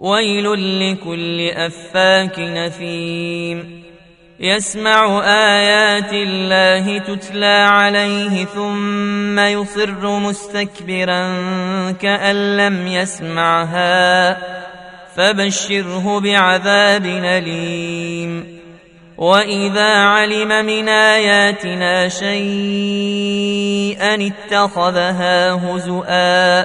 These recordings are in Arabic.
ويل لكل أفاك نثيم. يسمع آيات الله تتلى عليه ثم يصر مستكبرا كأن لم يسمعها. فبشره بعذاب أليم. وإذا علم من آياتنا شيئا اتخذها هزؤا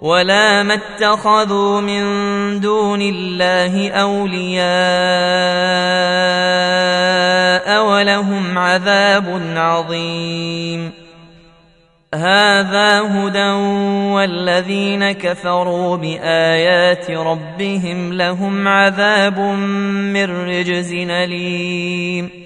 ولا ما اتخذوا من دون الله اولياء ولهم عذاب عظيم هذا هدى والذين كفروا بايات ربهم لهم عذاب من رجز اليم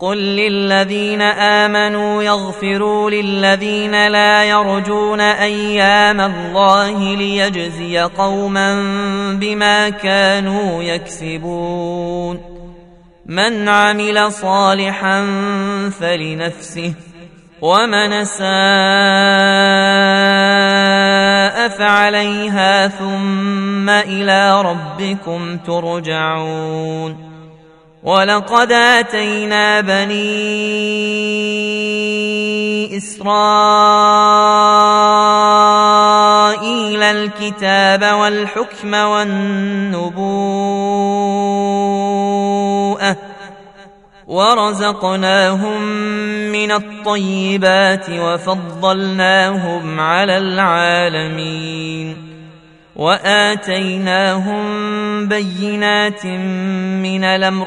قل للذين امنوا يغفروا للذين لا يرجون أيام الله ليجزي قوما بما كانوا يكسبون من عمل صالحا فلنفسه ومن اساء فعليها ثم إلى ربكم ترجعون ولقد اتينا بني اسرائيل الكتاب والحكم والنبوءه ورزقناهم من الطيبات وفضلناهم على العالمين واتيناهم بينات من الامر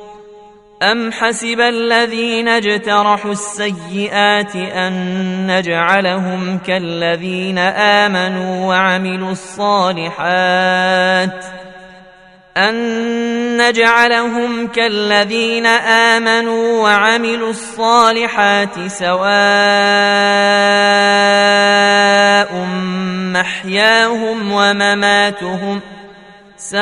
ام حسب الذين اجترحوا السيئات ان نجعلهم كالذين امنوا وعملوا الصالحات أن نجعلهم كالذين آمنوا وعملوا الصالحات سواء محياهم ومماتهم ساء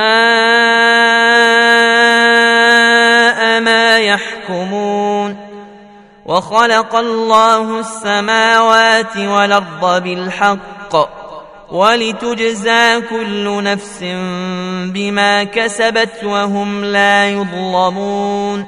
ما يحكمون وخلق الله السماوات والأرض بالحق ولتجزى كل نفس بما كسبت وهم لا يظلمون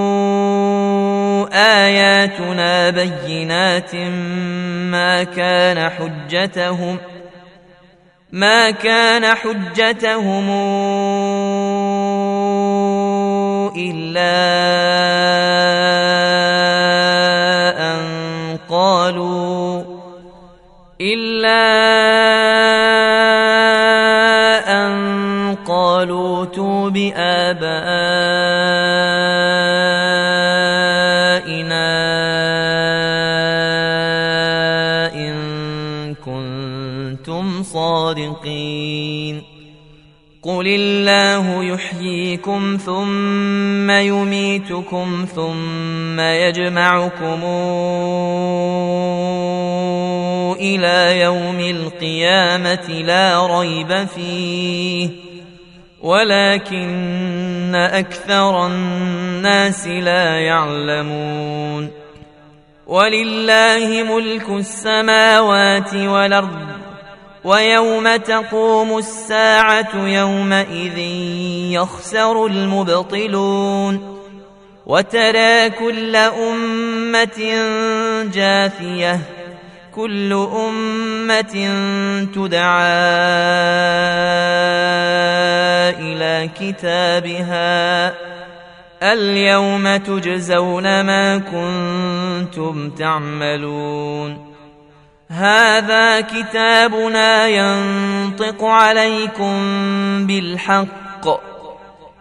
آياتنا بينات ما كان حجتهم ما كان حجتهم إلا أن قالوا إلا أن قالوا تو بآبائنا إن كنتم صادقين قل الله يحييكم ثم يميتكم ثم يجمعكم إلى يوم القيامه لا ريب فيه ولكن أكثر الناس لا يعلمون. ولله ملك السماوات والأرض ويوم تقوم الساعة يومئذ يخسر المبطلون. وترى كل أمة جاثية كل أمة تدعى إلى كتابها. اليوم تجزون ما كنتم تعملون. هذا كتابنا ينطق عليكم بالحق.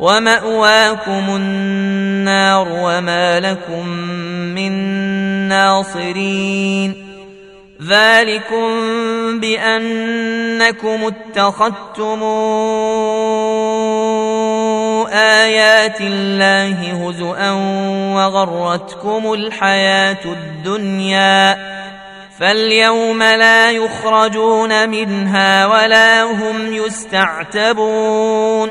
ومأواكم النار وما لكم من ناصرين. ذلكم بأنكم اتخذتم آيات الله هزءا وغرتكم الحياة الدنيا. فاليوم لا يخرجون منها ولا هم يستعتبون.